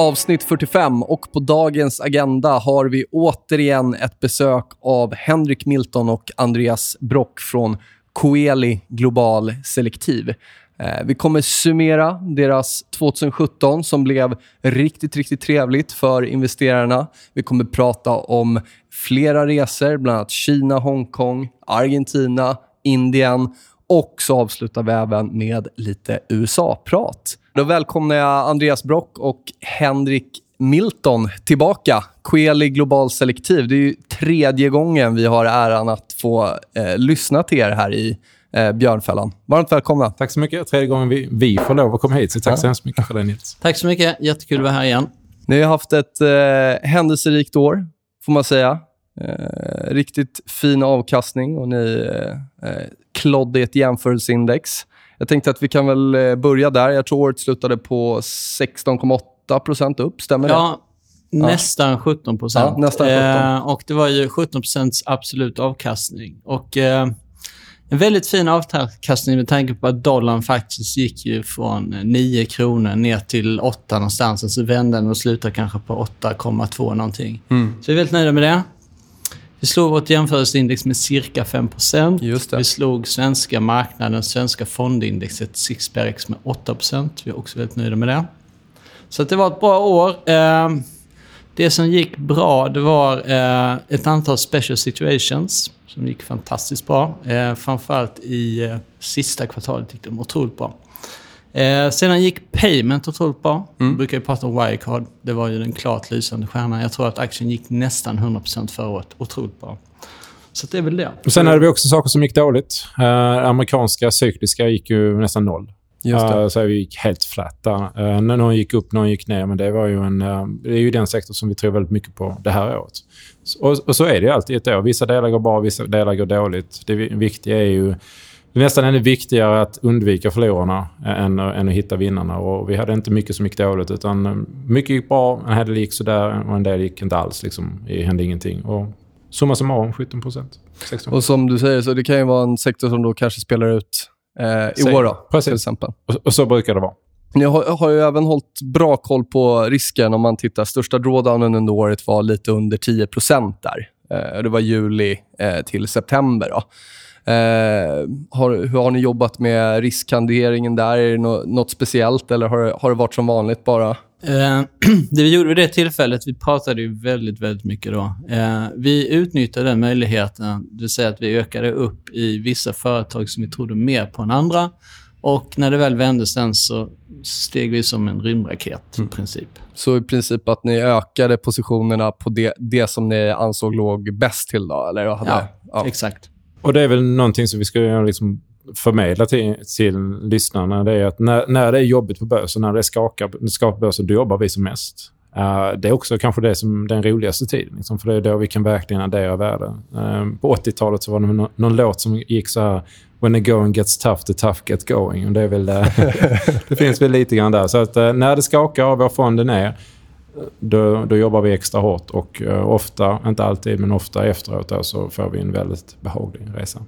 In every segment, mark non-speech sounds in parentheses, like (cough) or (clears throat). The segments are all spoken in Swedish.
Avsnitt 45 och på dagens agenda har vi återigen ett besök av Henrik Milton och Andreas Brock från Coeli Global Selektiv. Eh, vi kommer summera deras 2017 som blev riktigt, riktigt trevligt för investerarna. Vi kommer prata om flera resor, bland annat Kina, Hongkong, Argentina, Indien och så avslutar vi även med lite USA-prat. Då välkomnar jag Andreas Brock och Henrik Milton tillbaka. Queli Global Selektiv. Det är ju tredje gången vi har äran att få eh, lyssna till er här i eh, Björnfällan. Varmt välkomna. Tack så mycket. Tredje gången vi, vi får lov att komma hit, så tack ja. så hemskt mycket för det, Nils. Tack så mycket. Jättekul att vara här igen. Ni har haft ett eh, händelserikt år, får man säga. Eh, riktigt fin avkastning och ni eh, eh klodde ett jämförelseindex. Jag tänkte att vi kan väl eh, börja där. Jag tror året slutade på 16,8% upp. Stämmer ja, det? Nästan 17 Ja, nästan 17. Eh, och det var ju 17% absolut avkastning. Och eh, en väldigt fin avkastning med tanke på att dollarn faktiskt gick ju från 9 kronor ner till 8 någonstans. Så vände den och slutade kanske på 8,2 någonting. Mm. Så vi är väldigt nöjda med det. Vi slog vårt jämförelseindex med cirka 5% Vi slog svenska marknaden, svenska fondindexet Sixbergs med 8% Vi är också väldigt nöjda med det. Så det var ett bra år. Ehm, det som gick bra, det var eh, ett antal special situations som gick fantastiskt bra. Eh, framförallt i eh, sista kvartalet gick de otroligt bra. Eh, sedan gick Payment otroligt bra. Mm. Vi brukar ju prata om Wirecard. Det var ju den klart lysande stjärnan. Jag tror att aktien gick nästan 100% förra året. Otroligt bra. Så det är väl det. Och sen hade vi också saker som gick dåligt. Eh, amerikanska cykliska gick ju nästan noll. Just det. Uh, så vi gick helt flat där. Uh, någon gick upp, någon gick ner. Men det, var ju en, uh, det är ju den sektor som vi tror väldigt mycket på det här året. Och, och så är det ju alltid ett år. Vissa delar går bra, vissa delar går dåligt. Det viktiga är ju det är nästan ännu viktigare att undvika förlorarna än, än att hitta vinnarna. Och vi hade inte mycket som gick dåligt, utan mycket gick bra, en del gick sådär och en del gick inte alls. Liksom. Det hände ingenting. Och summa summarum 17 procent. Och som du säger, så det kan ju vara en sektor som då kanske spelar ut eh, i år, då, Precis. till exempel. Och, och, så brukar det vara. Ni har, har ju även hållit bra koll på risken om man tittar. Största drawdownen under året var lite under 10 där. Eh, det var juli eh, till september. Då. Eh, har, hur har ni jobbat med riskhanteringen där? Är det no något speciellt eller har, har det varit som vanligt bara? Eh, (clears throat) det vi gjorde vid det tillfället, vi pratade ju väldigt, väldigt mycket då. Eh, vi utnyttjade den möjligheten, det vill säga att vi ökade upp i vissa företag som vi trodde mer på än andra. Och när det väl vände sen så steg vi som en rymdraket mm. i princip. Så i princip att ni ökade positionerna på det, det som ni ansåg låg bäst till då? Eller hade, ja, ja, exakt. Och det är väl någonting som vi ska liksom förmedla till, till lyssnarna. Det är att när, när det är jobbigt på börsen, när det skakar, skakar på börsen, då jobbar vi som mest. Uh, det är också kanske det som den roligaste tiden. Liksom, för det är då vi kan verkligen addera värde. Uh, på 80-talet så var det någon, någon låt som gick så här When the going gets tough, the tough get going. Och det, är väl, uh, (laughs) det finns väl lite grann där. Så att när det skakar och vår fond är ner då, då jobbar vi extra hårt och eh, ofta, inte alltid, men ofta efteråt så får vi en väldigt behaglig resa.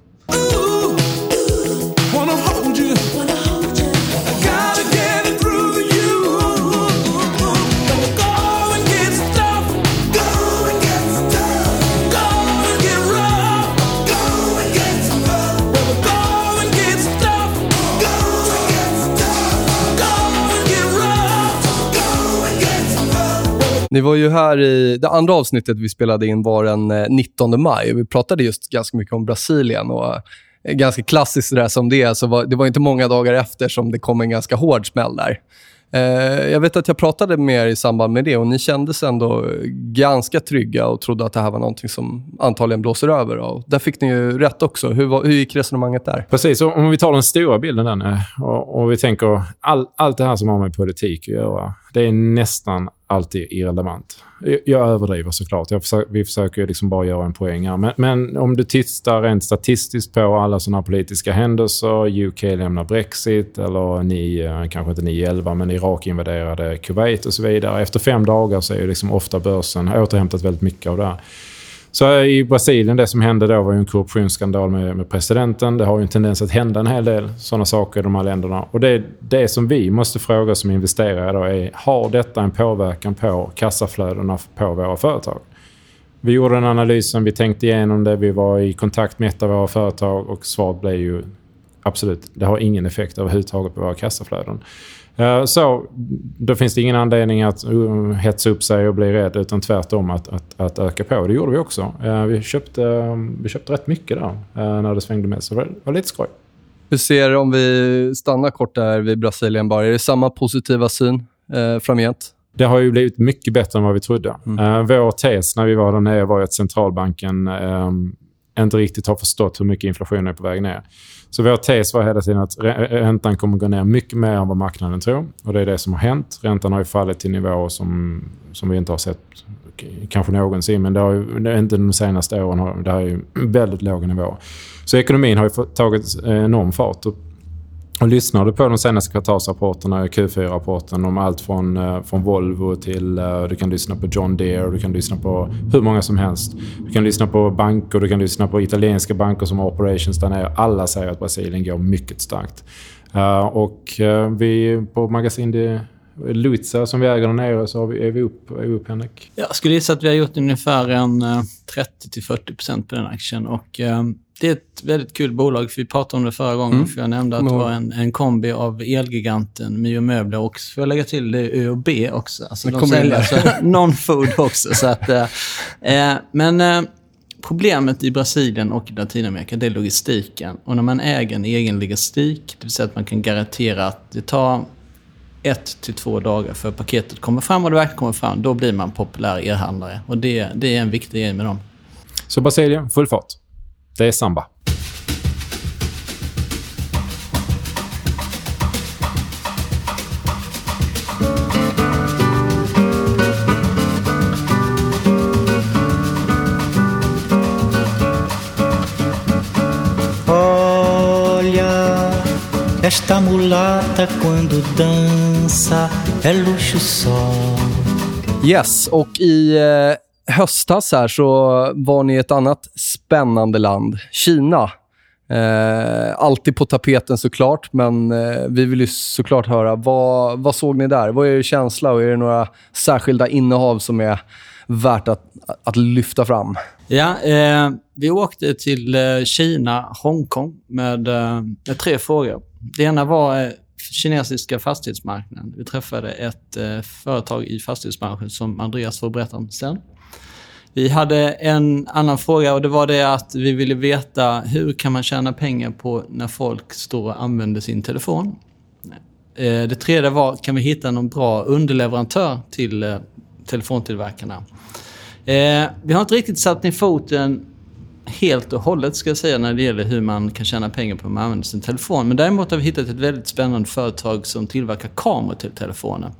Ni var ju här i... Det andra avsnittet vi spelade in var den 19 eh, maj. Vi pratade just ganska mycket om Brasilien. och eh, Ganska klassiskt det där som det är. Så var, det var inte många dagar efter som det kom en ganska hård smäll där. Eh, jag vet att jag pratade med er i samband med det och ni kändes ändå eh, ganska trygga och trodde att det här var någonting som antagligen blåser över. Och där fick ni ju rätt också. Hur, hur gick resonemanget där? Precis. Om vi tar den stora bilden där nu och, och vi tänker all, allt det här som har med politik att göra. Det är nästan alltid irrelevant. Jag överdriver såklart. Jag försöker, vi försöker liksom bara göra en poäng här. Men, men, om du tittar rent statistiskt på alla sådana politiska händelser, UK lämnar Brexit eller ni, eh, kanske inte 9-11, men Irak invaderade Kuwait och så vidare. Efter fem dagar så är ju liksom ofta börsen återhämtat väldigt mycket av det här. Så i Brasilien, det som hände då var ju en korruptionsskandal med, med, presidenten. Det har ju en tendens att hända en hel del sådana saker i de här länderna. Och det, det som vi måste fråga som investerare då är, har detta en påverkan på kassaflödena på våra företag? Vi gjorde den analysen, vi tänkte igenom det, vi var i kontakt med ett av våra företag och svaret blev ju absolut, det har ingen effekt överhuvudtaget på våra kassaflöden. Eh, så då finns det ingen anledning att uh, hetsa upp sig och bli rädd utan tvärtom att, att, att öka på. Det gjorde vi också. Eh, vi köpte, vi köpte rätt mycket där eh, när det svängde med. Så det var lite skoj. Hur ser om vi stannar kort där vid Brasilien bara? Är det samma positiva syn eh, framgent? Det har ju blivit mycket bättre än vad vi trodde. Mm. vår tes när vi var där nere var att centralbanken eh, inte riktigt har förstått hur mycket inflationen är på väg ner. Så vår tes var hela tiden att räntan kommer gå ner mycket mer än vad marknaden tror. Och det är det som har hänt. Räntan har ju fallit till nivåer som, som vi inte har sett kanske någonsin. Men det har ju, inte de senaste åren. Det är ju väldigt låga nivåer. Så ekonomin har ju tagit eh, enorm fart. Och lyssnar du på de senaste kvartalsrapporterna, Q4-rapporten om allt från, eh, från Volvo till... Eh, du kan lyssna på John Deere, du kan lyssna på hur många som helst. Du kan lyssna på banker, du kan lyssna på italienska banker som har operations där nere. Alla säger att Brasilien går mycket starkt. Eh, och vi på Magasin Luizza som vi äger där nere så är vi upp, är vi upp Henrik. Jag skulle gissa att vi har gjort ungefär en 30-40% på den aktien. Och, det är ett väldigt kul bolag. Vi pratade om det förra gången, mm. för jag nämnde att det var en, en kombi av Elgiganten, Mio Möbler och, får jag lägga till, det ÖoB också. Alltså, de säljer alltså (laughs) non-food också. Så att, eh, eh, men eh, problemet i Brasilien och Latinamerika, det är logistiken. Och när man äger en egen logistik, det vill säga att man kan garantera att det tar ett till två dagar för paketet kommer fram och det verkligen kommer fram, då blir man populär e-handlare. Och det, det är en viktig grej med dem. Så Brasilien, full fart? Det är samba. Esta mulata quando dança é luxo só. Yes, och i eh, höstas här så var ni i ett annat spännande land, Kina. Eh, alltid på tapeten såklart, men eh, vi vill ju såklart höra. Vad, vad såg ni där? Vad är er känsla och är det några särskilda innehav som är värt att, att lyfta fram? Ja, eh, vi åkte till eh, Kina, Hongkong med, eh, med tre frågor. Det ena var eh, kinesiska fastighetsmarknaden. Vi träffade ett eh, företag i fastighetsbranschen som Andreas får berätta om sen. Vi hade en annan fråga och det var det att vi ville veta hur kan man tjäna pengar på när folk står och använder sin telefon? Eh, det tredje var, kan vi hitta någon bra underleverantör till eh, telefontillverkarna? Eh, vi har inte riktigt satt ner foten helt och hållet ska jag säga när det gäller hur man kan tjäna pengar på att man använder sin telefon. Men däremot har vi hittat ett väldigt spännande företag som tillverkar kameror till telefoner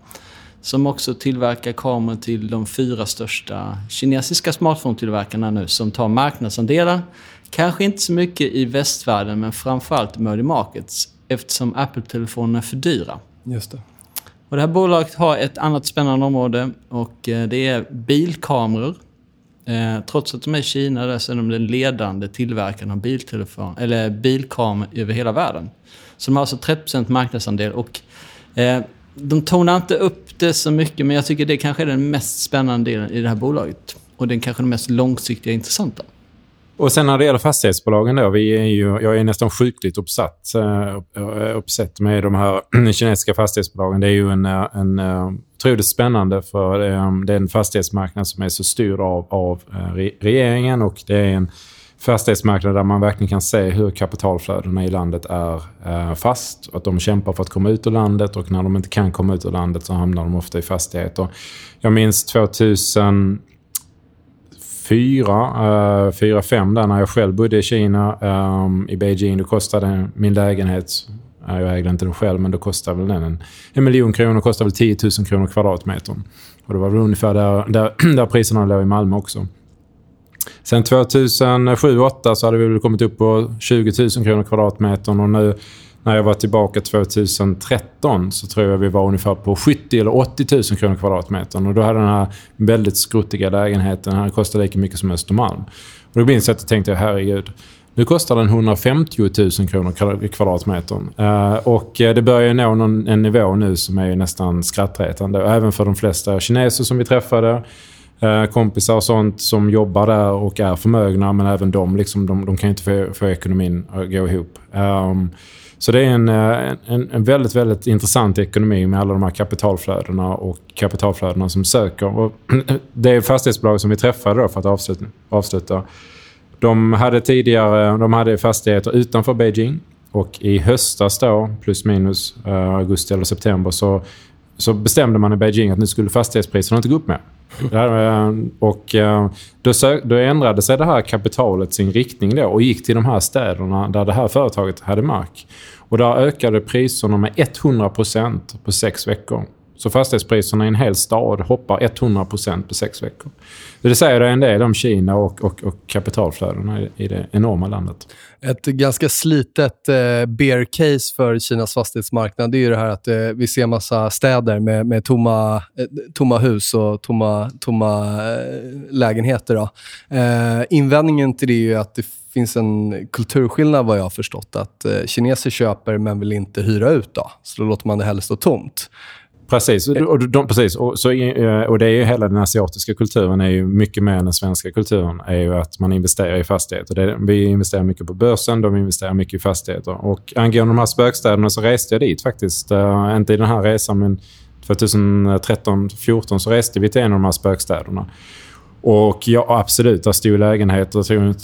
som också tillverkar kameror till de fyra största kinesiska smartphone-tillverkarna nu som tar marknadsandelar. Kanske inte så mycket i västvärlden, men framförallt emerging markets eftersom Apple-telefonerna är för dyra. Just det. Och det här bolaget har ett annat spännande område och eh, det är bilkameror. Eh, trots att de är i Kina så är de den ledande tillverkaren av biltelefon, eller bilkameror över hela världen. Så de har alltså 30% marknadsandel och eh, de tonar inte upp det så mycket, men jag tycker det kanske är den mest spännande delen i det här bolaget. Och den kanske den mest långsiktiga och intressanta. Och sen när det gäller fastighetsbolagen då, vi är ju, jag är nästan sjukligt uppsatt, eh, uppsatt med de här (clears throat) kinesiska fastighetsbolagen. Det är ju en, eh, en eh, otroligt spännande för det är en fastighetsmarknad som är så styrd av, av regeringen och det är en fastighetsmarknad där man verkligen kan se hur kapitalflödena i landet är eh, fast. Att de kämpar för att komma ut ur landet och när de inte kan komma ut ur landet så hamnar de ofta i fastigheter. Jag minns 2000 fyra, eh, fyra, fem där när jag själv bodde i Kina. Ehm, I Beijing då kostade min lägenhet, eh, jag ägde inte den själv, men då kostade väl den en, en miljon kronor. kostade väl 10 000 kronor kvadratmetern. Och det var väl ungefär där, där, (clears throat) där priserna låg i Malmö också. Sen 2007-2008 så hade vi väl kommit upp på 20 000 kronor kvadratmetern och nu när jag var tillbaka 2013 så tror jag vi var ungefär på 70 eller 80 000 kronor kvadratmetern. Och då hade den här väldigt skruttiga lägenheten den kostat lika mycket som Östermalm. Och då minns jag att jag tänkte, herregud. Nu kostar den 150 000 kronor kvadratmetern. Uh, och eh, det börjar nå någon, en nivå nu som är nästan skrattretande. Även för de flesta kineser som vi träffade. Eh, kompisar och sånt som jobbar där och är förmögna. Men även de, liksom, de, de kan inte få, få ekonomin att gå ihop. Um, så det är eh, en, en, en, väldigt, väldigt intressant ekonomi med alla de här kapitalflödena och kapitalflödena som söker. Och (clears throat) det är fastighetsbolag som vi träffade då för att avsluta. avsluta. De hade tidigare de hade fastigheter utanför Beijing och i höstas då, plus minus eh, augusti eller september, så, så bestämde man i Beijing att nu skulle fastighetspriserna inte gå upp mer. Eh, och eh, då, då ändrade sig det här kapitalet sin riktning då och gick till de här städerna där det här företaget hade mark. Och där ökade priserna med 100% på sex veckor. Så fastighetspriserna i en hel stad hoppar 100% på sex veckor. Det säger en del om Kina och, och, och kapitalflödena i, det enorma landet. Ett ganska slitet eh, bear case för Kinas fastighetsmarknad det är ju det här att eh, vi ser massa städer med, med tomma, eh, tomma hus och tomma, tomma eh, lägenheter. Då. Eh, invändningen till det är ju att det finns en kulturskillnad vad jag har förstått. Att eh, kineser köper men vill inte hyra ut. Då, så då låter man det hellre stå tomt. Precis. Och, de, precis. Och, så, eh, och det är ju hela den asiatiska kulturen är ju mycket mer än den svenska kulturen. är ju att man investerar i fastigheter. Det, vi investerar mycket på börsen, de investerar mycket i fastigheter. Och angående de här spökstäderna så reste jag dit faktiskt. Uh, inte i den här resan, men 2013-14 så reste vi till en av de här spökstäderna. Och ja, absolut, där stod lägenheter. Jag tror,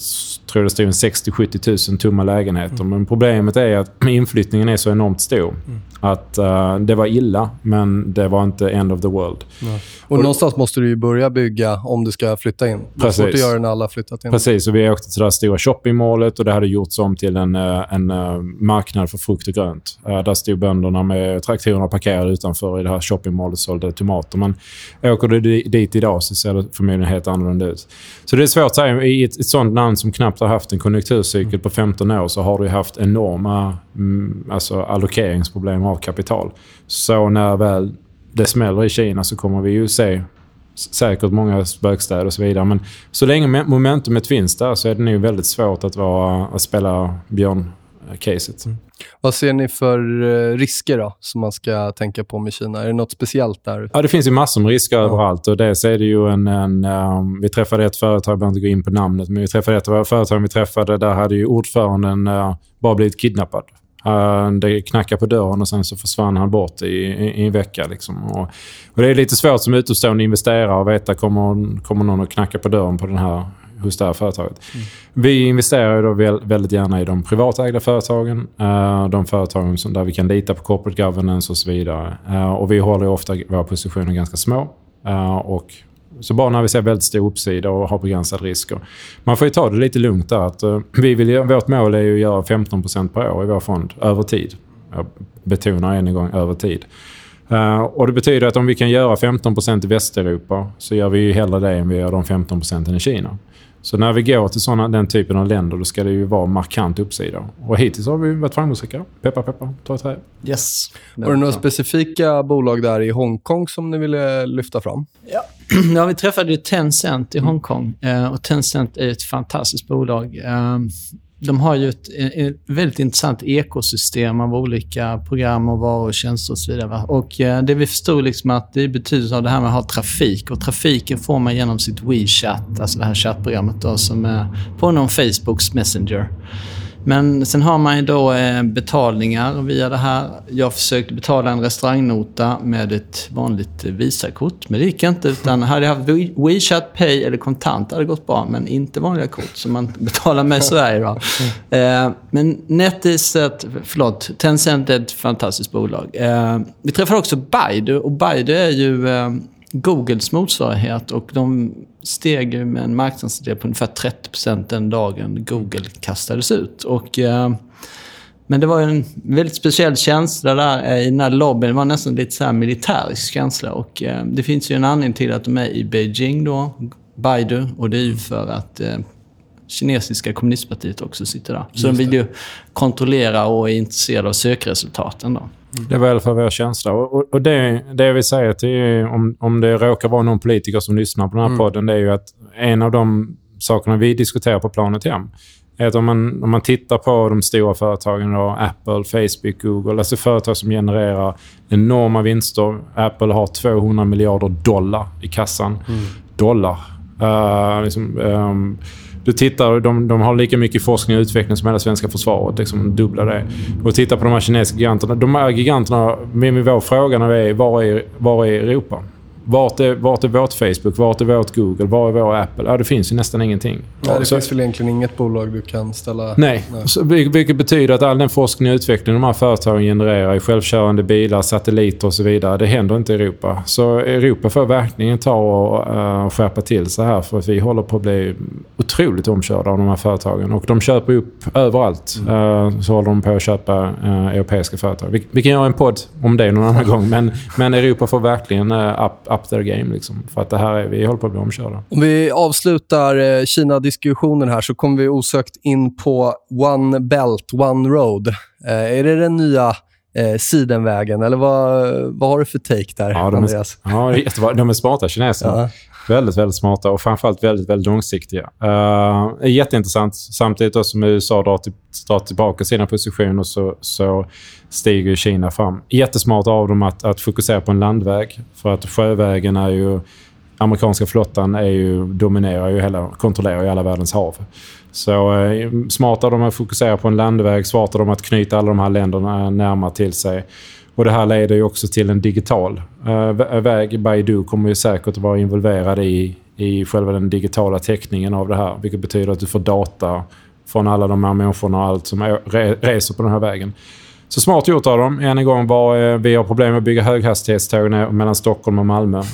tror det stod 60-70 000 tomma lägenheter. Mm. Men problemet är att (clears throat) inflyttningen är så enormt stor. Mm. Att uh, det var illa, men det var inte end of the world. Ja. Och, och någonstans måste du ju börja bygga om du ska flytta in. Det är svårt att göra när alla har flyttat in. Precis, och vi åkte till det stora shoppingmålet och det hade gjorts om till en, eh, en uh, marknad för frukt och grönt. Uh, där stod bönderna med traktorerna parkerade utanför i det här shoppingmålet och sålde tomater. Men åker du dit idag så ser det förmodligen helt annorlunda ut. Så det är svårt att säga. I ett, ett sånt land som knappt har haft en konjunkturcykel på 15 år så har du haft enorma mm, alltså allokeringsproblem av kapital. Så när väl det smäller i Kina så kommer vi ju se säkert många spökstäder och så vidare. Men så länge momentumet finns där så är det nog väldigt svårt att, vara, att spela björn-caset. Mm. Vad ser ni för eh, risker då, som man ska tänka på med Kina? Är det något speciellt där? Ja, det finns ju massor med risker ja. överallt. Och dels är det ju en... en um, vi träffade ett företag, jag behöver inte gå in på namnet, men vi träffade ett av företag vi träffade. Där hade ju ordföranden uh, bara blivit kidnappad. Uh, det knackade på dörren och sen så försvann han bort i, i, i en vecka. Liksom. Och, och, det är lite svårt som utomstående investerare att veta kommer, kommer någon att knacka på dörren på den här hos det här företaget. Mm. Vi investerar då väldigt gärna i de privatägda företagen. Uh, de företagen som, där vi kan lita på corporate governance och så vidare. Uh, och vi håller ofta våra positioner ganska små. Och så bara när vi ser väldigt stor uppsida och har begränsade risker. Man får ju ta det lite lugnt där. Att, eh, vi vill, vårt mål är ju att göra 15% per år i vår fond över tid. Jag betonar än en gång över tid. Uh, och Det betyder att om vi kan göra 15% i Västeuropa så gör vi ju hellre det än vi gör de 15% i Kina. Så när vi går till såna, den typen av länder då ska det ju vara markant uppsida. Och hittills har vi varit framgångsrika. Peppa, peppa, ta ett. Yes. Var det några specifika bolag där i Hongkong som ni ville lyfta fram? Ja, (clears throat) ja vi träffade ju Tencent i. Hongkong. Mm. och Tencent är ett fantastiskt bolag. De har ju ett, ett, väldigt intressant ekosystem av olika program och varor och tjänster och så vidare. Och eh, det vi förstod liksom att det är betydelsen av det här med att ha trafik. Och trafiken får man genom sitt WeChat, alltså det här chattprogrammet då, som är på någon Facebooks Messenger. Men sen har man ju då eh, betalningar via det här. Jag försökte betala en restaurangnota med ett vanligt eh, Visakort, men det gick inte. Utan hade jag haft WeChat Pay eller kontant hade det gått bra, men inte vanliga kort som man (laughs) betalar med i Sverige. Då. Eh, men NetEase, förlåt, Tencent är ett fantastiskt bolag. Vi träffade också Baidu och Baidu är ju Googles motsvarighet och de steg ju med en marknadsandel på ungefär 30% den dagen Google kastades ut. Och, eh, men det var ju en väldigt speciell känsla där eh, i den här lobbyn. Det var nästan lite så här militärisk känsla. Och, eh, det finns ju en anledning till att de är i Beijing då, Baidu. Och det är ju för att eh, kinesiska kommunistpartiet också sitter där. Så de vill ju kontrollera och är intresserade av sökresultaten då. Det var i alla fall vår känsla. Och, och, och det, det vill säga till om, om det råkar vara någon politiker som lyssnar på den här podden, det är ju att en av de sakerna vi diskuterar på planet hem är att om man, om man tittar på de stora företagen, då, Apple, Facebook, Google, alltså företag som genererar enorma vinster. Apple har 200 miljarder dollar i kassan. Dollar. Uh, liksom, ehm, du tittar, de, de har lika mycket forskning och utveckling som hela svenska försvaret. Liksom dubbla det. Och titta på de här kinesiska giganterna. De här giganterna, med vår fråga när vi är, var är, var är Europa? Vart är, vart är vårt Facebook? Vart är vårt Google? Var är vår Apple? Ja, det finns ju nästan ingenting. Nej, det Så- finns väl egentligen inget bolag du kan ställa... Nej, Så, vil- vilket betyder att all den forskning och utveckling de här företagen genererar i självkörande bilar, satelliter och så vidare, det händer inte i Europa. Så Europa får verkligen ta och uh, skärpa till sig här för att vi håller på att bli otroligt omkörda av de här företagen. Och de köper upp överallt. Eh, så håller de på att köpa uh, europeiska företag. Vi, vi kan göra en podd om det någon annan (laughs) gång, men, men Europa får verkligen uh, up, up their game. Liksom, för att det här är, vi håller på att bli omkörda. Om vi avslutar eh, Kina-diskussionen här så kommer vi osökt in på One Belt, One Road. Eh, är det den nya eh, Sidenvägen, eller vad, vad har du för take där, Ja, de är, Andreas? ja, de är smarta kineserna. Ja. Väldigt, väldigt smarta och framförallt väldigt, väldigt långsiktiga. Uh, jätteintressant. Samtidigt då som USA drar, till, drar tillbaka sina positioner så, så stiger Kina fram. Jättesmart av dem att, att fokusera på en landväg. För att sjövägen är ju... Amerikanska flottan är ju, dominerar ju hela, kontrollerar ju alla världens hav. Så eh, smart av dem att fokusera på en landväg, smart av dem att knyta alla de här länderna närmare till sig. Och det här leder ju också till en digital eh, vä- väg. Baidu kommer ju säkert att vara involverad i, i själva den digitala täckningen av det här. Vilket betyder att du får data från alla de här människorna och allt som re, reser på den här vägen. Så smart gjort av dem. Än en gång var eh, vi har problem med att bygga höghastighetståg mellan Stockholm och Malmö. (laughs)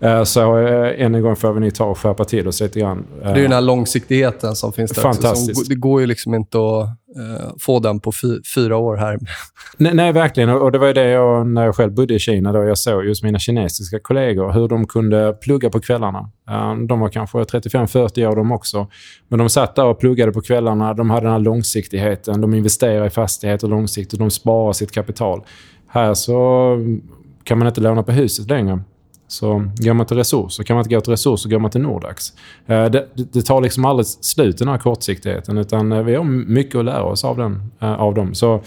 Eh, Så eh, än en gång får vi ta och skärpa till oss lite grann. Det är den här långsiktigheten som finns där. också, Fantastiskt. Som, det går ju liksom inte att eh, få den på fy, fyra år här. (laughs) Nej, nej, verkligen. Och det var ju det jag, när jag själv bodde i Kina, då jag såg just mina kinesiska kollegor, hur de kunde plugga på kvällarna. Eh, de var kanske 35-40 år de också. Men de satt där och pluggade på kvällarna. De hade den här långsiktigheten. De investerade i fastigheter långsiktigt. De sparar sitt kapital. Här så kan man inte låna på huset längre. Så går man till resurser, kan man inte gå till resurser går man till Nordax. Eh, det, det, tar liksom aldrig slut den här kortsiktigheten utan eh, vi har mycket att lära oss av, den, eh, av dem. Så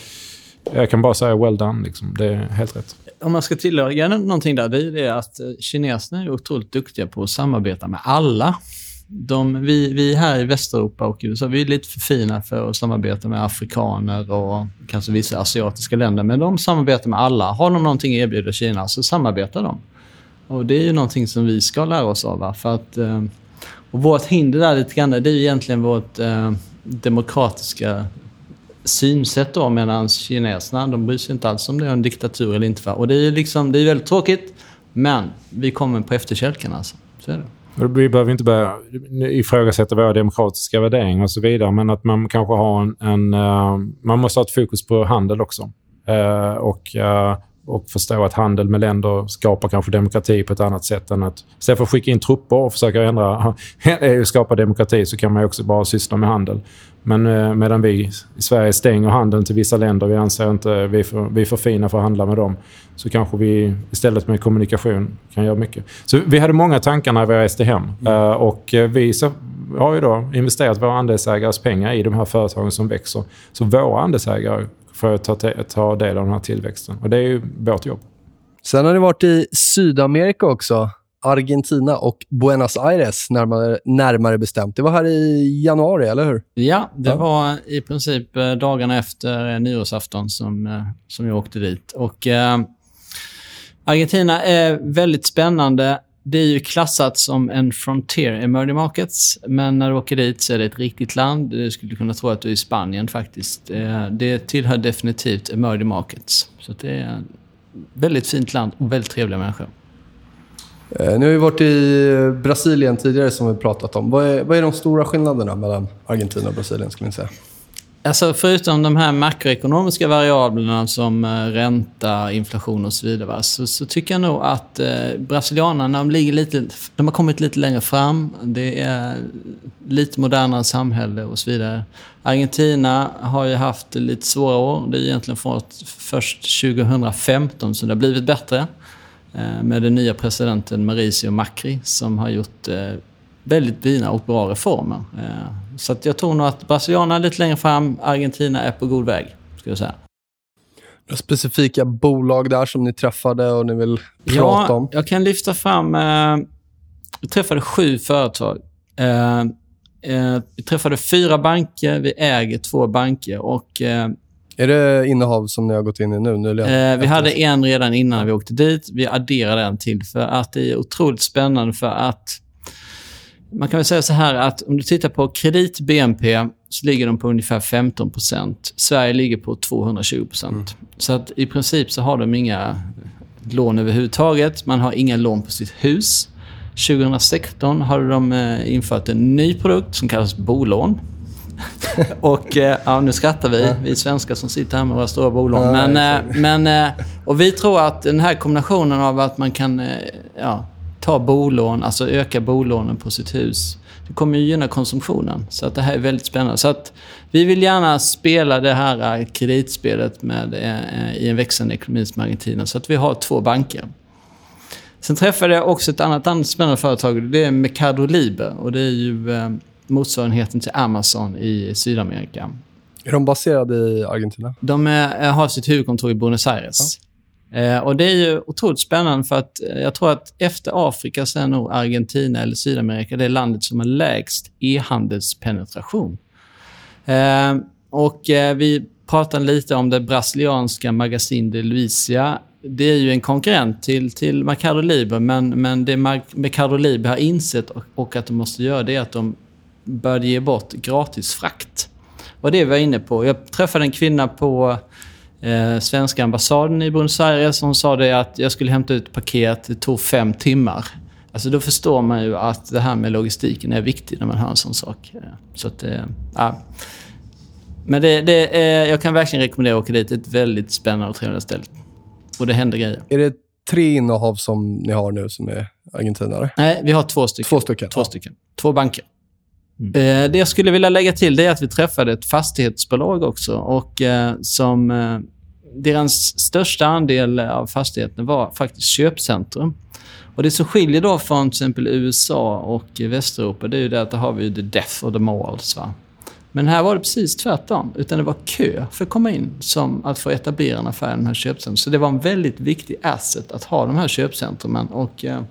jag kan bara säga well done. Liksom. Det är helt rätt. Om man ska tillägga någonting där, det är ju det att kineserna är otroligt duktiga på att samarbeta med alla. De, vi, vi här i Västeuropa och USA, vi är lite för fina för att samarbeta med afrikaner och kanske vissa asiatiska länder, men de samarbetar med alla. Har de någonting att erbjuda Kina så samarbetar de. Och det är ju någonting som vi ska lära oss av. va? För att, eh, och vårt hinder där lite grann, det är ju egentligen vårt eh, demokratiska synsätt då, medan kineserna, de bryr sig inte alls om det är en diktatur eller inte. va? Och det är ju liksom, det är väldigt tråkigt, men vi kommer på efterkälken alltså. Så är det. Vi behöver inte börja ifrågasätta våra demokratiska värderingar och så vidare, men att man kanske har en... en eh, man måste ha ett fokus på handel också. Eh, och, eh, och förstå att handel med länder skapar kanske demokrati på ett annat sätt än att... Istället för att skicka in trupper och försöka ändra, (laughs) skapa demokrati så kan man också bara syssla med handel. Men eh, medan vi i Sverige stänger handeln till vissa länder, vi anser inte vi är för, vi är för fina för att handla med dem, så kanske vi istället med kommunikation kan göra mycket. Så vi hade många tankar när vi reste hem. Eh, och eh, vi har ju då investerat våra andelsägares pengar i de här företagen som växer. Så våra andelsägare får ta, te- ta del av den här tillväxten. Och det är ju vårt jobb. Sen har ni varit i Sydamerika också. Argentina och Buenos Aires, närmare, närmare bestämt. Det var här i januari, eller hur? Ja, det Ja. var i princip eh, dagarna efter nyårsafton som, eh, som jag åkte dit. Och eh, Argentina är väldigt spännande. Det är ju klassat som en frontier emerging markets, men när du åker dit så är det ett riktigt land. Du skulle kunna tro att du är i Spanien faktiskt. Eh, det tillhör definitivt emerging markets. Så det är ett väldigt fint land och väldigt trevliga människor. Eh, nu Ni har vi varit i Brasilien tidigare, som vi pratat om. Vad är, vad är de stora skillnaderna mellan Argentina och Brasilien, skulle ni säga? Alltså förutom de här makroekonomiska variablerna som eh, ränta, inflation och så vidare, så, så tycker jag nog att eh, brasilianerna de ligger lite, de har kommit lite längre fram. Det är lite modernare samhälle och så vidare. Argentina har ju haft lite svåra år. Det är egentligen från först 2015 som det har blivit bättre. Eh, med den nya presidenten Mauricio Macri som har gjort eh, väldigt fina och bra reformer. Eh, så jag tror nog att brasilianerna är lite längre fram, Argentina är på god väg, skulle jag säga. Några specifika bolag där som ni träffade och ni vill prata Ja, om? jag kan lyfta fram... Eh, vi träffade sju företag. Eh, eh, vi träffade fyra banker, vi äger två banker och eh, Är det innehav som ni har gått in i nu nyligen? Eh, vi hade en redan innan vi åkte dit. Vi adderade en till för att det är otroligt spännande för att man kan väl säga så här att om du tittar på kredit-BNP så ligger de på ungefär 15% Sverige ligger på 220% Så att i princip så har de inga lån överhuvudtaget. Man har inga lån på sitt hus. 2016 har de eh, infört en ny produkt som kallas bolån. (laughs) och eh, ja, nu skrattar vi, vi svenskar som sitter här med våra stora bolån. Men, eh, men, och vi tror att den här kombinationen av att man kan ja, ta bolån, alltså öka bolånen på sitt hus, det kommer ju gynna konsumtionen. Så att det här är väldigt spännande. Så att vi vill gärna spela det här eh, kreditspelet med, eh, i en växande ekonomi som Argentina. Så att vi har två banker. Sen träffade jag också ett annat, annat spännande företag. Det är Mercado Libre. Och det är ju eh, motsvarigheten till Amazon i Sydamerika. Är de baserade i Argentina? De eh, har sitt huvudkontor i Buenos Aires. Eh, och Det är ju otroligt spännande för att eh, jag tror att efter Afrika så är nog Argentina eller Sydamerika det landet som har lägst e-handelspenetration. Eh, och eh, Vi pratade lite om det brasilianska Magasin de Luiza. Det är ju en konkurrent till, till Mercado Libre, men, men det Mercado Libre har insett och, och att de måste göra det är att de började ge bort gratis frakt. Och det vi var inne på. Jag träffade en kvinna på eh, svenska ambassaden i Buenos Aires som sa det att jag skulle hämta ut paket, det tog fem timmar. Alltså då förstår man ju att det här med logistiken är viktigt när man hör en sån sak. Eh, Så att, eh, ja. Men det, det, eh, jag kan verkligen rekommendera att åka dit. Det är ett väldigt spännande och trevligt ställe. Och det händer grejer. Är det tre innehav som ni har nu som är argentinare? Nej, vi har två stycken. Två stycken? Två stycken. Två banker. Mm. Eh, det jag skulle vilja lägga till det är att vi träffade ett fastighetsbolag också. Och eh, som eh, Deras största andel av fastigheten var faktiskt köpcentrum. Och Det som skiljer då från till exempel USA och Västeuropa det är ju det att där har vi ju the death of the malls. Va? Men här var det precis tvärtom. Utan det var kö för att komma in som att få etablera en affär i de här köpcentrum. Så det var en väldigt viktig asset att ha de här köpcentrumen. Och, eh,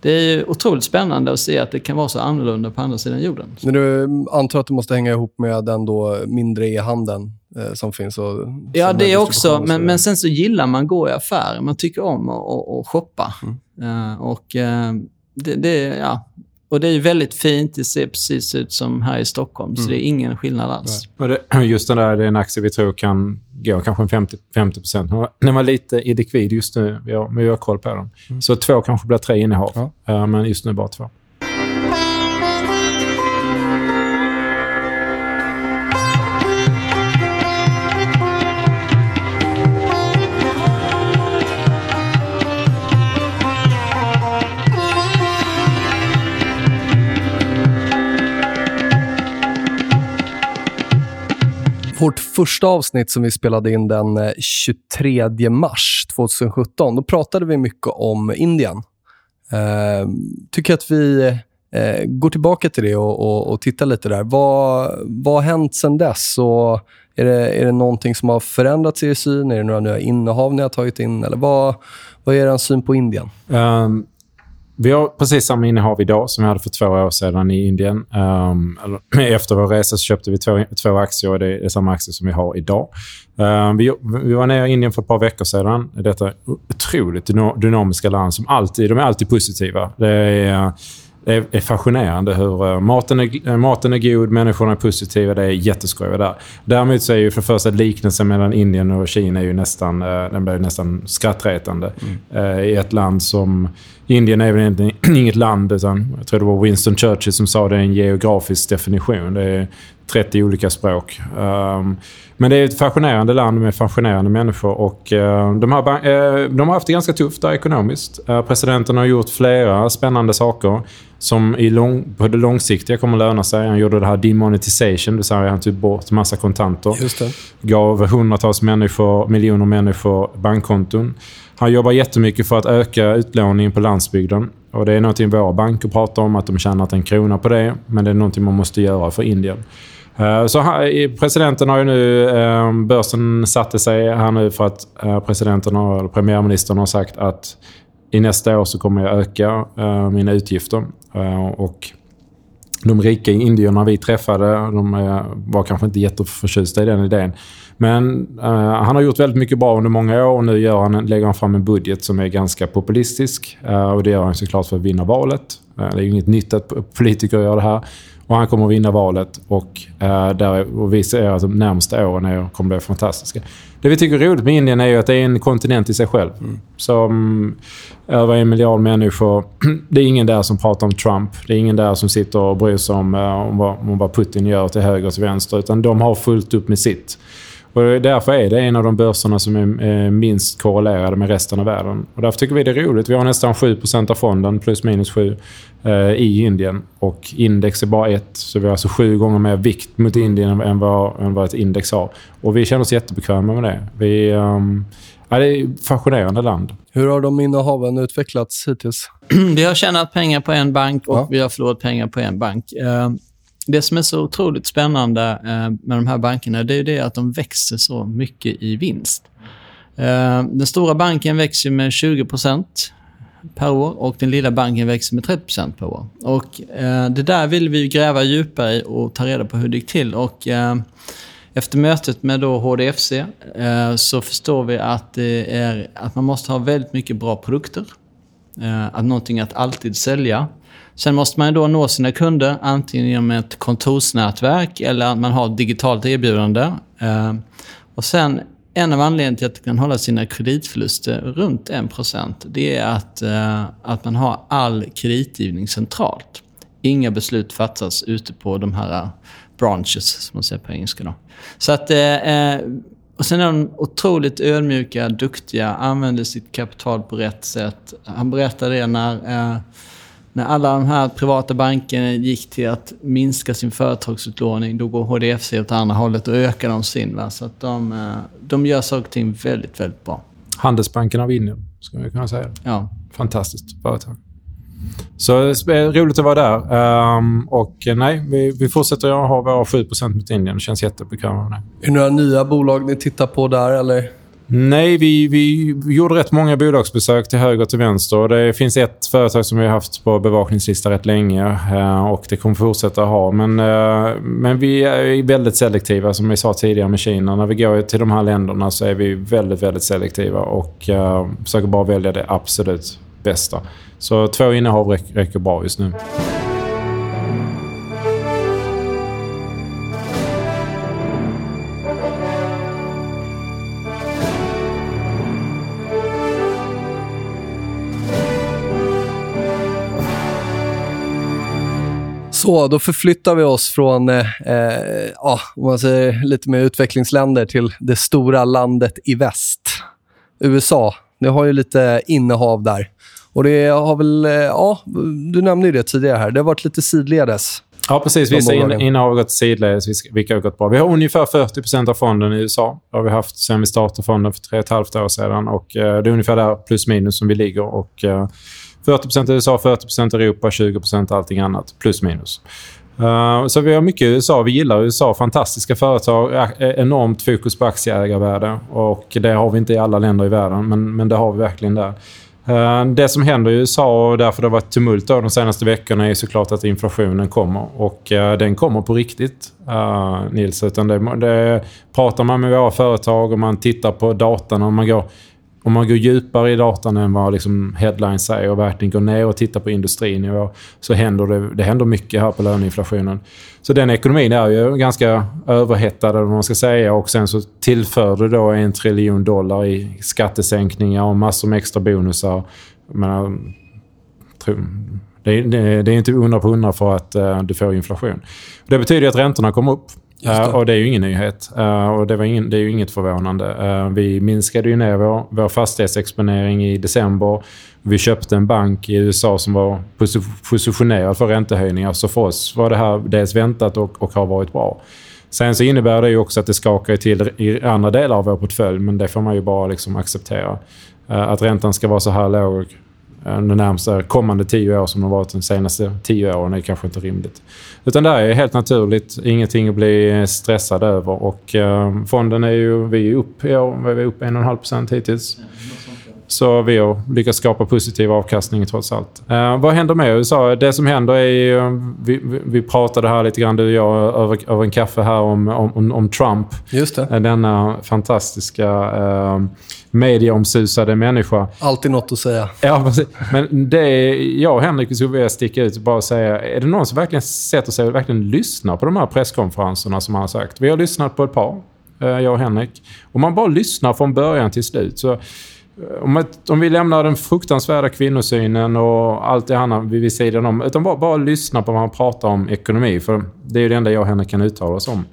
det är otroligt spännande att se att det kan vara så annorlunda på andra sidan jorden. Men du antar att det måste hänga ihop med den då mindre e-handeln eh, som finns? Och, Ja, som det är också. och Men, men sen så gillar man att gå i affärer. Man tycker om att, att, att shoppa. Eh, och, eh, det, det, ja. Och det är ju väldigt fint. Det ser precis ut som här i Stockholm. Så det är ingen skillnad alls. Och det, (clears throat) just den där, det är en aktie vi tror kan gå kanske en 50, 50 procent. Den var lite i likvid just nu, men vi har koll på dem. Så två kanske blir tre innehav, Ja. Eh, men just nu bara två. Vårt första avsnitt som vi spelade in den eh, 23 mars 2017, då pratade vi mycket om Indien. Eh, tycker att vi eh, går tillbaka till det och, och, och tittar lite där. Vad, vad har hänt sen dess? Och är, det, är det någonting som har förändrats i er syn? Är det några nya innehav ni har tagit in? Eller vad, vad är er syn på Indien? Um, vi har precis samma innehav idag som vi hade för två år sedan i Indien. Um, (clears throat) efter vår resa så köpte vi två, två aktier och det är samma aktier som vi har idag. Um, vi, vi var nere i Indien för ett par veckor sedan. Detta otroligt dynamiska land som alltid, de är alltid positiva. Det är, det är fascinerande hur uh, maten, är, uh, maten är god, människorna är positiva. Det är jätteskoj där. Däremot så är ju för första liknelsen mellan Indien och Kina är ju nästan, uh, den blir nästan skrattretande. Mm. I ett land som... Indien är väl egentligen (clears throat) inget land, utan jag tror det var Winston Churchill som sa det är en geografisk definition. Det är 30 olika språk. Um, men det är ett fascinerande land med fascinerande människor och uh, de, har, uh, de har haft det ganska tufft där ekonomiskt. Uh, presidenten har gjort flera spännande saker som i lång, på det långsiktiga kommer löna sig. Han gjorde det här demonetization, det vill säga han tog bort massa kontanter. Just det. Gav hundratals människor, miljoner människor bankkonton. Han jobbar jättemycket för att öka utlåningen på landsbygden. Och Det är någonting våra banker pratar om, att de tjänat en krona på det. Men det är någonting man måste göra för Indien. Eh, så presidenten har ju nu... Eh, börsen satte sig här nu för att eh, presidenten presidenten eller premiärministern har sagt att i nästa år så kommer jag öka mina utgifter. Och de rika indierna vi träffade, de var kanske inte jätteförtjusta i den idén. Men uh, han har gjort väldigt mycket bra under många år och nu gör han, lägger han fram en budget som är ganska populistisk. Uh, och det gör han såklart för att vinna valet. Uh, det är ju inget nytt att politiker gör det här. Och han kommer att vinna valet och, uh, där, och vi ser att de närmsta åren är, kommer att bli fantastiska. Det vi tycker är roligt med Indien är ju att det är en kontinent i sig själv. Mm. Som över en miljard människor. (clears throat) Det är ingen där som pratar om Trump. Det är ingen där som sitter och bryr sig om, om, vad, om vad Putin gör till höger och till vänster. Utan de har fullt upp med sitt. Och därför är det en av de börserna som är minst korrelerade med resten av världen. Och därför tycker vi det är roligt. Vi har nästan 7% av fonden, plus minus 7, eh, i Indien. Och index är bara ett, så vi har alltså sju gånger mer vikt mot Indien än vad, än vad ett index har. Och vi känner oss jättebekväma med det. Vi, um, ja, det är ett fascinerande land. Hur har de innehaven utvecklats hittills? (clears throat) vi har tjänat pengar på en bank och ja. vi har förlorat pengar på en bank. Uh, det som är så otroligt spännande eh, med de här bankerna det är det att de växer så mycket i vinst. Eh, den stora banken växer med 20% per år och den lilla banken växer med 30% per år. Och, eh, det där vill vi gräva djupare i och ta reda på hur det gick till. Och, efter mötet med då HDFC så förstår vi att, det är, att man måste ha väldigt mycket bra produkter. att någonting att alltid sälja. Sen måste man då nå sina kunder antingen genom ett kontorsnätverk eller att man har ett digitalt erbjudande. Eh, och sen en av anledningarna till att man kan hålla sina kreditförluster runt 1% det är att, eh, att man har all kreditgivning centralt. Inga beslut fattas ute på de här eh, branches, som man säger på engelska. Då. Så att, eh, och sen är de otroligt ödmjuka, duktiga, använder sitt kapital på rätt sätt. Han berättade det när när alla de här privata bankerna gick till att minska sin företagsutlåning, då går HDFC åt andra hållet och ökar de sin. Va? Så att de, eh, de gör saker och ting väldigt, väldigt bra. Handelsbanken av Indien, skulle vi kunna säga. Ja. Fantastiskt företag. Så det är roligt att vara där. Um, och eh, nej, vi, vi fortsätter att ha våra 7% mot Indien. Det känns med det. Är det några nya bolag ni tittar på där, eller? Nej, vi, vi gjorde rätt många bolagsbesök till höger och till vänster. Det finns ett företag som vi har haft på bevakningslista rätt länge eh, och det kommer fortsätta att ha. Men, eh, men vi är väldigt selektiva, som vi sa tidigare med Kina. När vi går till de här länderna så är vi väldigt, väldigt selektiva och uh, försöker bara välja det absolut bästa. Så två innehav räcker bra just nu. Så, då förflyttar vi oss från eh, eh, ja, man säger, lite mer utvecklingsländer till det stora landet i väst. USA. Det har ju lite innehav där. Och det har väl, eh, ja, du nämnde det tidigare här. Det har varit lite sidledes. Ja, precis. Vissa innehav har gått sidledes, vilka har gått bra. Vi har ungefär 40% av fonden i USA. Det har vi haft sen vi startade fonden för tre och ett halvt år sedan. Och, eh, det är ungefär där plus minus som vi ligger. Och, eh, 40 USA, 40% Europa, 20% allting annat. Plus minus. Uh, så vi har mycket USA. Vi gillar USA. Fantastiska företag. E- enormt fokus på aktieägarvärde. Och det har vi inte i alla länder i världen, men, men det har vi verkligen där. Uh, Det som händer i USA och därför det har varit tumult de senaste veckorna är såklart att inflationen kommer. Och uh, den kommer på riktigt, Nils. Utan det, det, pratar man med våra företag och man tittar på datan och man går, om man går djupare i datan än vad liksom headlines säger och verkligen går ner och tittar på industrinivå så händer det, det händer mycket här på löneinflationen. Så den ekonomin är ju ganska överhettad, eller vad man ska säga. Och sen så tillför du då en triljon dollar i skattesänkningar och massor med extra bonusar. Menar, tro- det, är- det, det är inte undra på undra för att eh, du får inflation. Det betyder att räntorna kommer upp. Just det. Eh, och det är ju ingen nyhet. Eh, och det, var ingen, det är ju inget förvånande. Eh, vi minskade ju ner vår, vår fastighetsexponering i december. Vi köpte en bank i USA som var posi- positionerad för räntehöjningar. Så för oss var det här dels väntat och, och har varit bra. Sen så innebär det ju också att det skakar till i andra delar av vår portfölj, men det får man ju bara liksom acceptera. Eh, Att räntan ska vara så här låg eh, Eh, de närmsta kommande tio år som de varit de senaste tio åren är kanske inte rimligt. Utan det här är helt naturligt, ingenting att bli stressad över. Och eh, fonden är ju, vi är upp i år, vi är upp 1,5 procent hittills. Så vi har lyckats skapa positiv avkastning trots allt. Eh, vad händer med USA? Det som händer är ju, eh, vi, vi, vi pratade här lite grann du och jag över, över en kaffe här om, om, om Trump. Just det. Eh, Denna fantastiska eh, medieomsusade människa. Alltid något att säga. Ja, precis. Men det jag och Henrik skulle vilja sticka ut och bara säga, är det någon som verkligen sätter sig och verkligen lyssnar på de här presskonferenserna som han har sagt? Vi har lyssnat på ett par, eh, jag och Henrik. Om man bara lyssnar från början till slut så om, ett, om vi lämnar den fruktansvärda kvinnosynen och allt det andra vid sidan om, utan bara, bara lyssna på vad han pratar om ekonomi, för det är ju det enda jag och Henrik kan uttala oss om.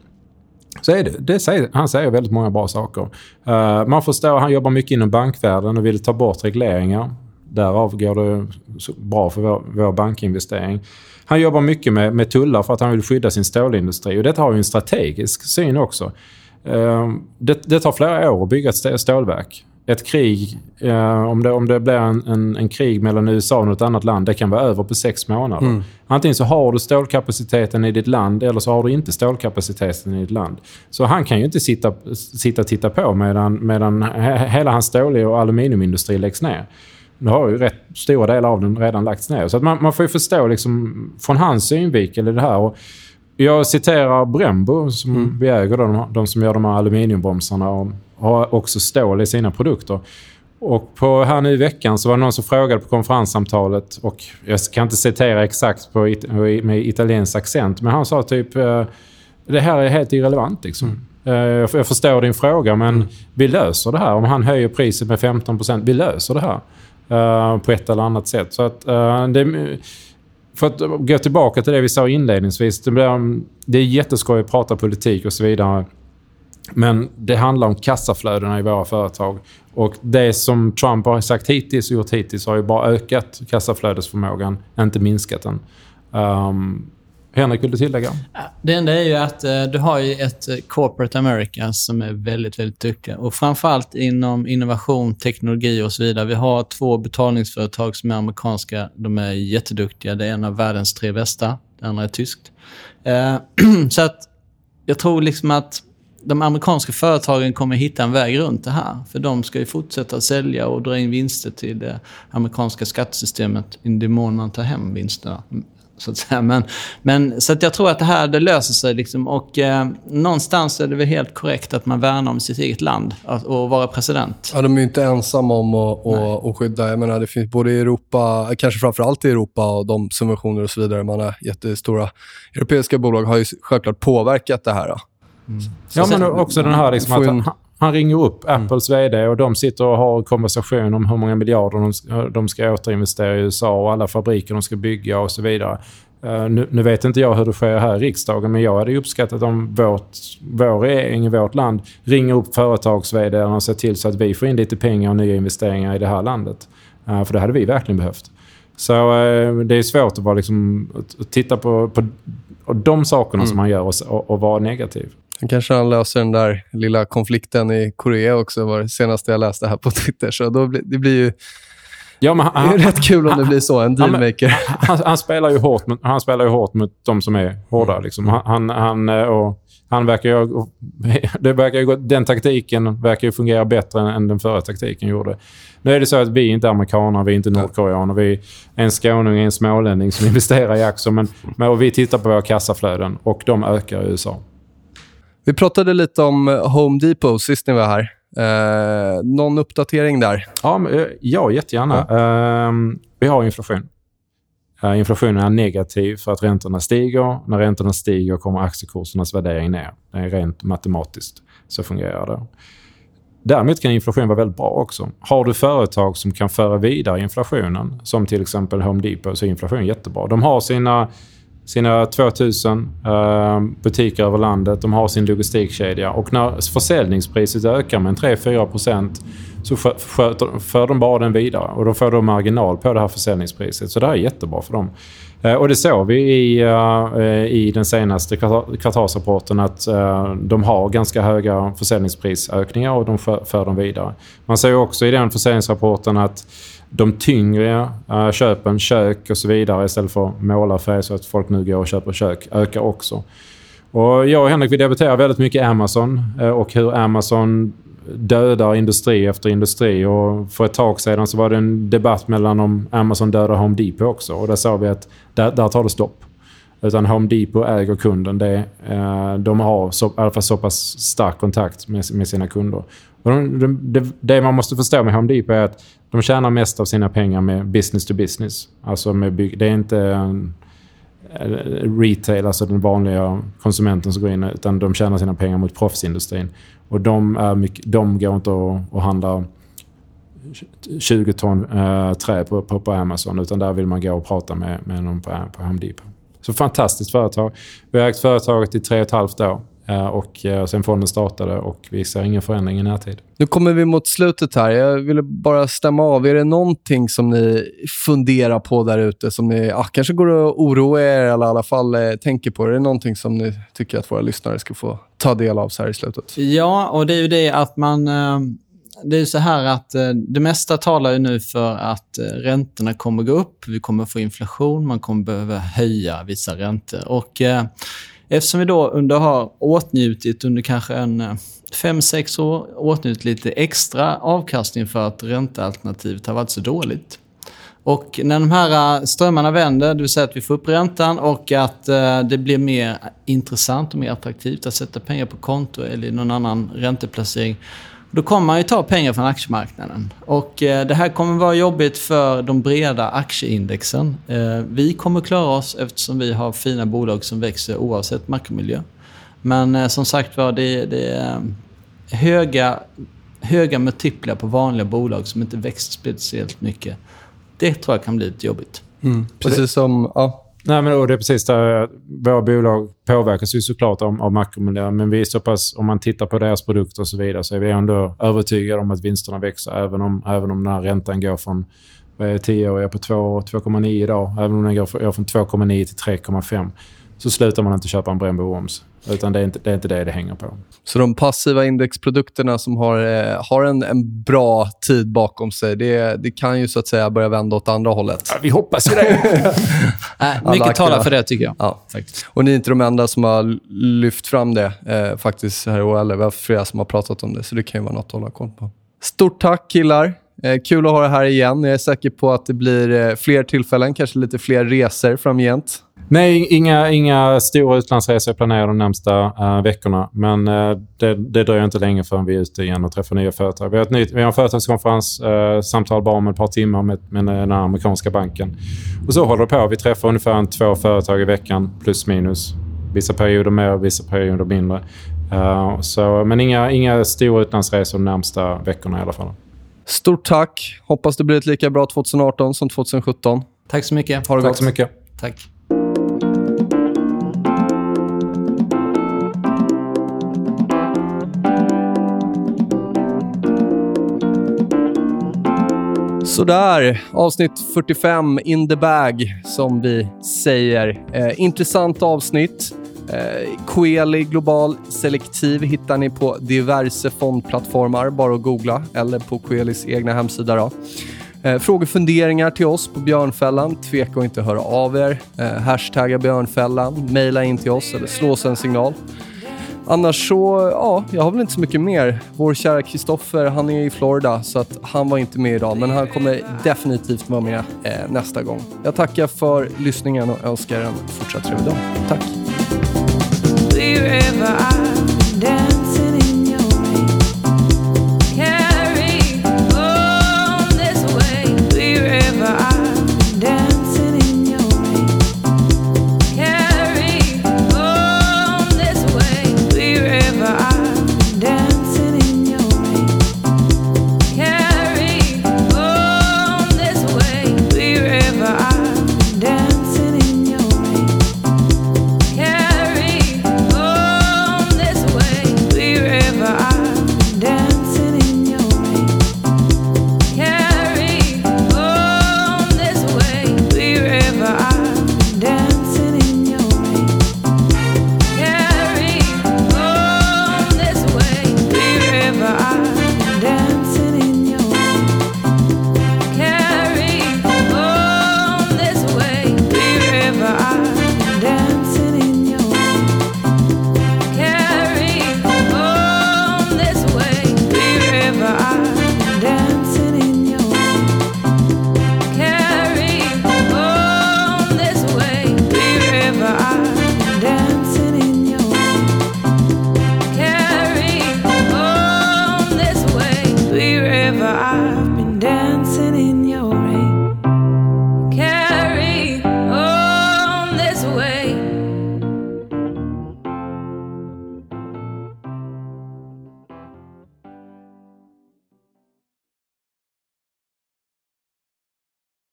Så är det. det säger, han säger väldigt många bra saker. Uh, man förstår, han jobbar mycket inom bankvärlden och vill ta bort regleringar. Därav går det bra för vår, vår bankinvestering. Han jobbar mycket med, med tullar för att han vill skydda sin stålindustri. Och detta har ju en strategisk syn också. Uh, det, det tar flera år att bygga ett stålverk. Ett krig, eh, om, det, om det blir en, en, en krig mellan USA och något annat land, det kan vara över på sex månader. Antingen så har du stålkapaciteten i ditt land eller så har du inte stålkapaciteten i ditt land. Så han kan ju inte sitta, sitta och titta på medan, medan he- hela hans stål och aluminiumindustri läggs ner. Nu har ju rätt stora delar av den redan lagts ner. Så man, man får ju förstå liksom, från hans synvinkel i det här. Och jag citerar Brembo, som vi äger, då, de, de som gör de här aluminiumbromsarna och har också stål i sina produkter. Och på, här nu i veckan så var det någon som frågade på konferenssamtalet och jag kan inte citera exakt på, med italiensk accent, men han sa typ eh, det här är helt irrelevant. Liksom. Eh, Jag förstår din fråga, men vi löser det här. Om han höjer priset med 15% vi löser det här eh, på ett eller annat sätt. Så att, det, för att gå tillbaka till det vi sa inledningsvis. Det, blir, det är jätteskoj att prata politik och så vidare. Men det handlar om kassaflödena i våra företag. Och det som Trump har sagt hittills och gjort hittills har ju bara ökat kassaflödesförmågan, inte minskat den. Um, Henrik, vill du tillägga? Det enda är ju att eh, du har ju ett eh, corporate America som är väldigt, väldigt duktiga. Och framförallt inom innovation, teknologi och så vidare. Vi har två betalningsföretag som är amerikanska. De är jätteduktiga. Det är en av världens tre bästa. Det andra är tyskt. Eh, (clears throat) så att jag tror liksom att de amerikanska företagen kommer hitta en väg runt det här. För de ska ju fortsätta sälja och dra in vinster till det amerikanska skattesystemet i den mån man tar hem vinsterna. Så att säga. Men, men, så att jag tror att det här det löser sig. Liksom. Och eh, någonstans är det väl helt korrekt att man värnar om sitt eget land att- och vara president. Ja, de är ju inte ensamma om att, att, att skydda. Jag menar, det finns både i Europa, kanske framförallt i Europa och de subventioner och så vidare. Man har jättestora europeiska bolag har ju självklart påverkat det här. Då. Ja, sen- men också den här liksom att han, han ringer upp Apples VD och de sitter och har konversation om hur många miljarder de, ska- de ska återinvestera i USA och alla fabriker de ska bygga och så vidare. Eh, nu, nu vet inte jag hur det sker här i riksdagen, men jag hade uppskattat om vårt, vår regering i vårt land ringer upp företags och ser till så att vi får in lite pengar och nya investeringar i det här landet. Eh, för det hade vi verkligen behövt. Så eh, det är svårt att, vara liksom, titta på, på de sakerna som han gör och, och, och vara negativ. Sen kanske han löser den där lilla konflikten i Korea också, var det senaste jag läste här på Twitter. Så då blir, det blir ju Ja, men Det han, är (laughs) rätt kul om det blir så, en dealmaker. han, han, spelar ju hårt han spelar ju hårt mot de som är hårda. Liksom. Han, han, han, eh, och han verkar ju, och (laughs) det verkar ju, gå- den taktiken verkar ju fungera bättre än, än den förra taktiken gjorde. Nu är det så att vi är inte amerikaner, vi är inte nordkoreaner. Vi är en skåning en smålänning som (laughs) investerar i aktier. Men, men vi tittar på våra kassaflöden och de ökar i USA. Vi pratade lite om Home Depot sist ni var här. Eh, någon uppdatering där? Ja, men, eh, ja jättegärna. Ehm, vi har inflation. Eh, inflationen är negativ för att räntorna stiger. När räntorna stiger kommer aktiekursernas värdering ner. Det är rent matematiskt. Så fungerar det. Däremot kan inflation vara väldigt bra också. Har du företag som kan föra vidare inflationen, som till exempel Home Depot, så är inflation jättebra. De har sina, sina 2000 eh, butiker över landet, de har sin logistikkedja och när försäljningspriset ökar med 3-4% så sköter, för de bara den vidare och då får de marginal på det här försäljningspriset. Så det här är jättebra för dem. Eh, och det såg vi i, eh, i den senaste kvartalsrapporten att eh, de har ganska höga försäljningsprisökningar och de för, dem vidare. Man ser också i den försäljningsrapporten att de tyngre äh, köpen, kök och så vidare istället för målarfärg så att folk nu går och köper kök, ökar också. Och jag och Henrik vi debatterar väldigt mycket Amazon äh, och hur Amazon dödar industri efter industri. Och för ett tag sedan så var det en debatt mellan om Amazon dödar Home Depot också. Och där sa vi att där, där tar det stopp. Utan Home Depot äger kunden. Det, eh, de har så, i alla fall så pass stark kontakt med, med sina kunder. Och de, de, det, det man måste förstå med Home Depot är att de tjänar mest av sina pengar med business to business. Alltså med bygg, det är inte en, retail, alltså den vanliga konsumenten som går in, utan de tjänar sina pengar mot proffsindustrin. Och de, är mycket, de går inte att, att handla 20 ton äh, trä på, på, på Amazon, utan där vill man gå och prata med, med någon på, på Home Depot. Så fantastiskt företag. Vi har ägt företaget i tre och ett halvt år eh, och eh, sen fonden startade och vi ser ingen förändring i närtid. Nu kommer vi mot slutet här. Jag ville bara stämma av. Är det någonting som ni funderar på där ute som ni ah, kanske går att oroa er eller i alla fall eh, tänker på? Är det någonting som ni tycker att våra lyssnare ska få ta del av så här i slutet? Ja, och det är ju det att man... eh, det är så här att eh, det mesta talar ju nu för att eh, räntorna kommer gå upp. Vi kommer få inflation. Man kommer behöva höja vissa räntor. Och eh, eftersom vi då under har åtnjutit under kanske en eh, fem, sex år åtnjutit lite extra avkastning för att räntealternativet har varit så dåligt. Och när de här eh, strömmarna vänder, det vill säga att vi får upp räntan och att det blir mer intressant och mer attraktivt att sätta pengar på konto eller i någon annan ränteplacering, då kommer man ju ta pengar från aktiemarknaden. Och eh, det här kommer vara jobbigt för de breda aktieindexen. Eh, vi kommer klara oss eftersom vi har fina bolag som växer oavsett makromiljö. Men eh, som sagt var, det, det är höga, höga multiplar på vanliga bolag som inte växer speciellt mycket. Det tror jag kan bli lite jobbigt. Precis som... Ja. Nej, men och det är precis där. Våra bolag påverkas ju såklart av, av makromiljön, men vi är så pass, om man tittar på deras produkter och så vidare, så är vi ändå övertygade om att vinsterna växer, även om, även om den här räntan går från 10 är på 2,9 idag. Även om den går, från 2,9 till 3,5 så slutar man inte köpa en Brembo Oms. Utan det är, inte, det är inte det det hänger på. Så de passiva indexprodukterna som har, eh, har en, en bra tid bakom sig, det, det kan ju så att säga börja vända åt andra hållet. vi hoppas ju det. (laughs) Äh, Alla mycket talar för det, tycker jag. Ja. Faktiskt. Och ni är inte de enda som har lyft fram det eh, faktiskt här i OL. Vi har flera som har pratat om det, så det kan ju vara något att hålla koll på. Stort tack killar. Eh, kul att ha er här igen. Jag är säker på att det blir eh, fler tillfällen, kanske lite fler resor framgent. Nej, inga, inga stora utlandsresor planerade de närmsta eh, veckorna. Men eh, det, det dröjer inte länge förrän vi är ute igen och träffar nya företag. Vi har, ett nytt, vi har en företagskonferens, uh, samtal bara om ett par timmar med, med den amerikanska banken. Och så håller det på. Vi träffar ungefär en, två företag i veckan, plus minus. Vissa perioder mer, vissa perioder mindre. Eh, så, men inga, inga stora utlandsresor de närmsta veckorna i alla fall. Stort tack. Hoppas det blir ett lika bra 2018 som 2017. Tack så mycket. Ha det Tack gott. så mycket. Tack. Sådär, avsnitt 45 in the bag, som vi säger. Eh, intressant avsnitt. Eh, Coeli Global Selektiv hittar ni på diverse fondplattformar, bara att googla, eller på Coelis egna hemsida. Då. Eh, frågor funderingar till oss på Björnfällan, tveka att inte höra av er. Eh, hashtagga Björnfällan, mejla in till oss eller slå oss en signal. Annars så, ja, jag har väl inte så mycket mer. Vår kära Kristoffer, han är i Florida så att han var inte med idag, men han kommer definitivt vara med eh, nästa gång. Jag tackar för lyssningen och önskar en fortsatt trevlig dag. Tack!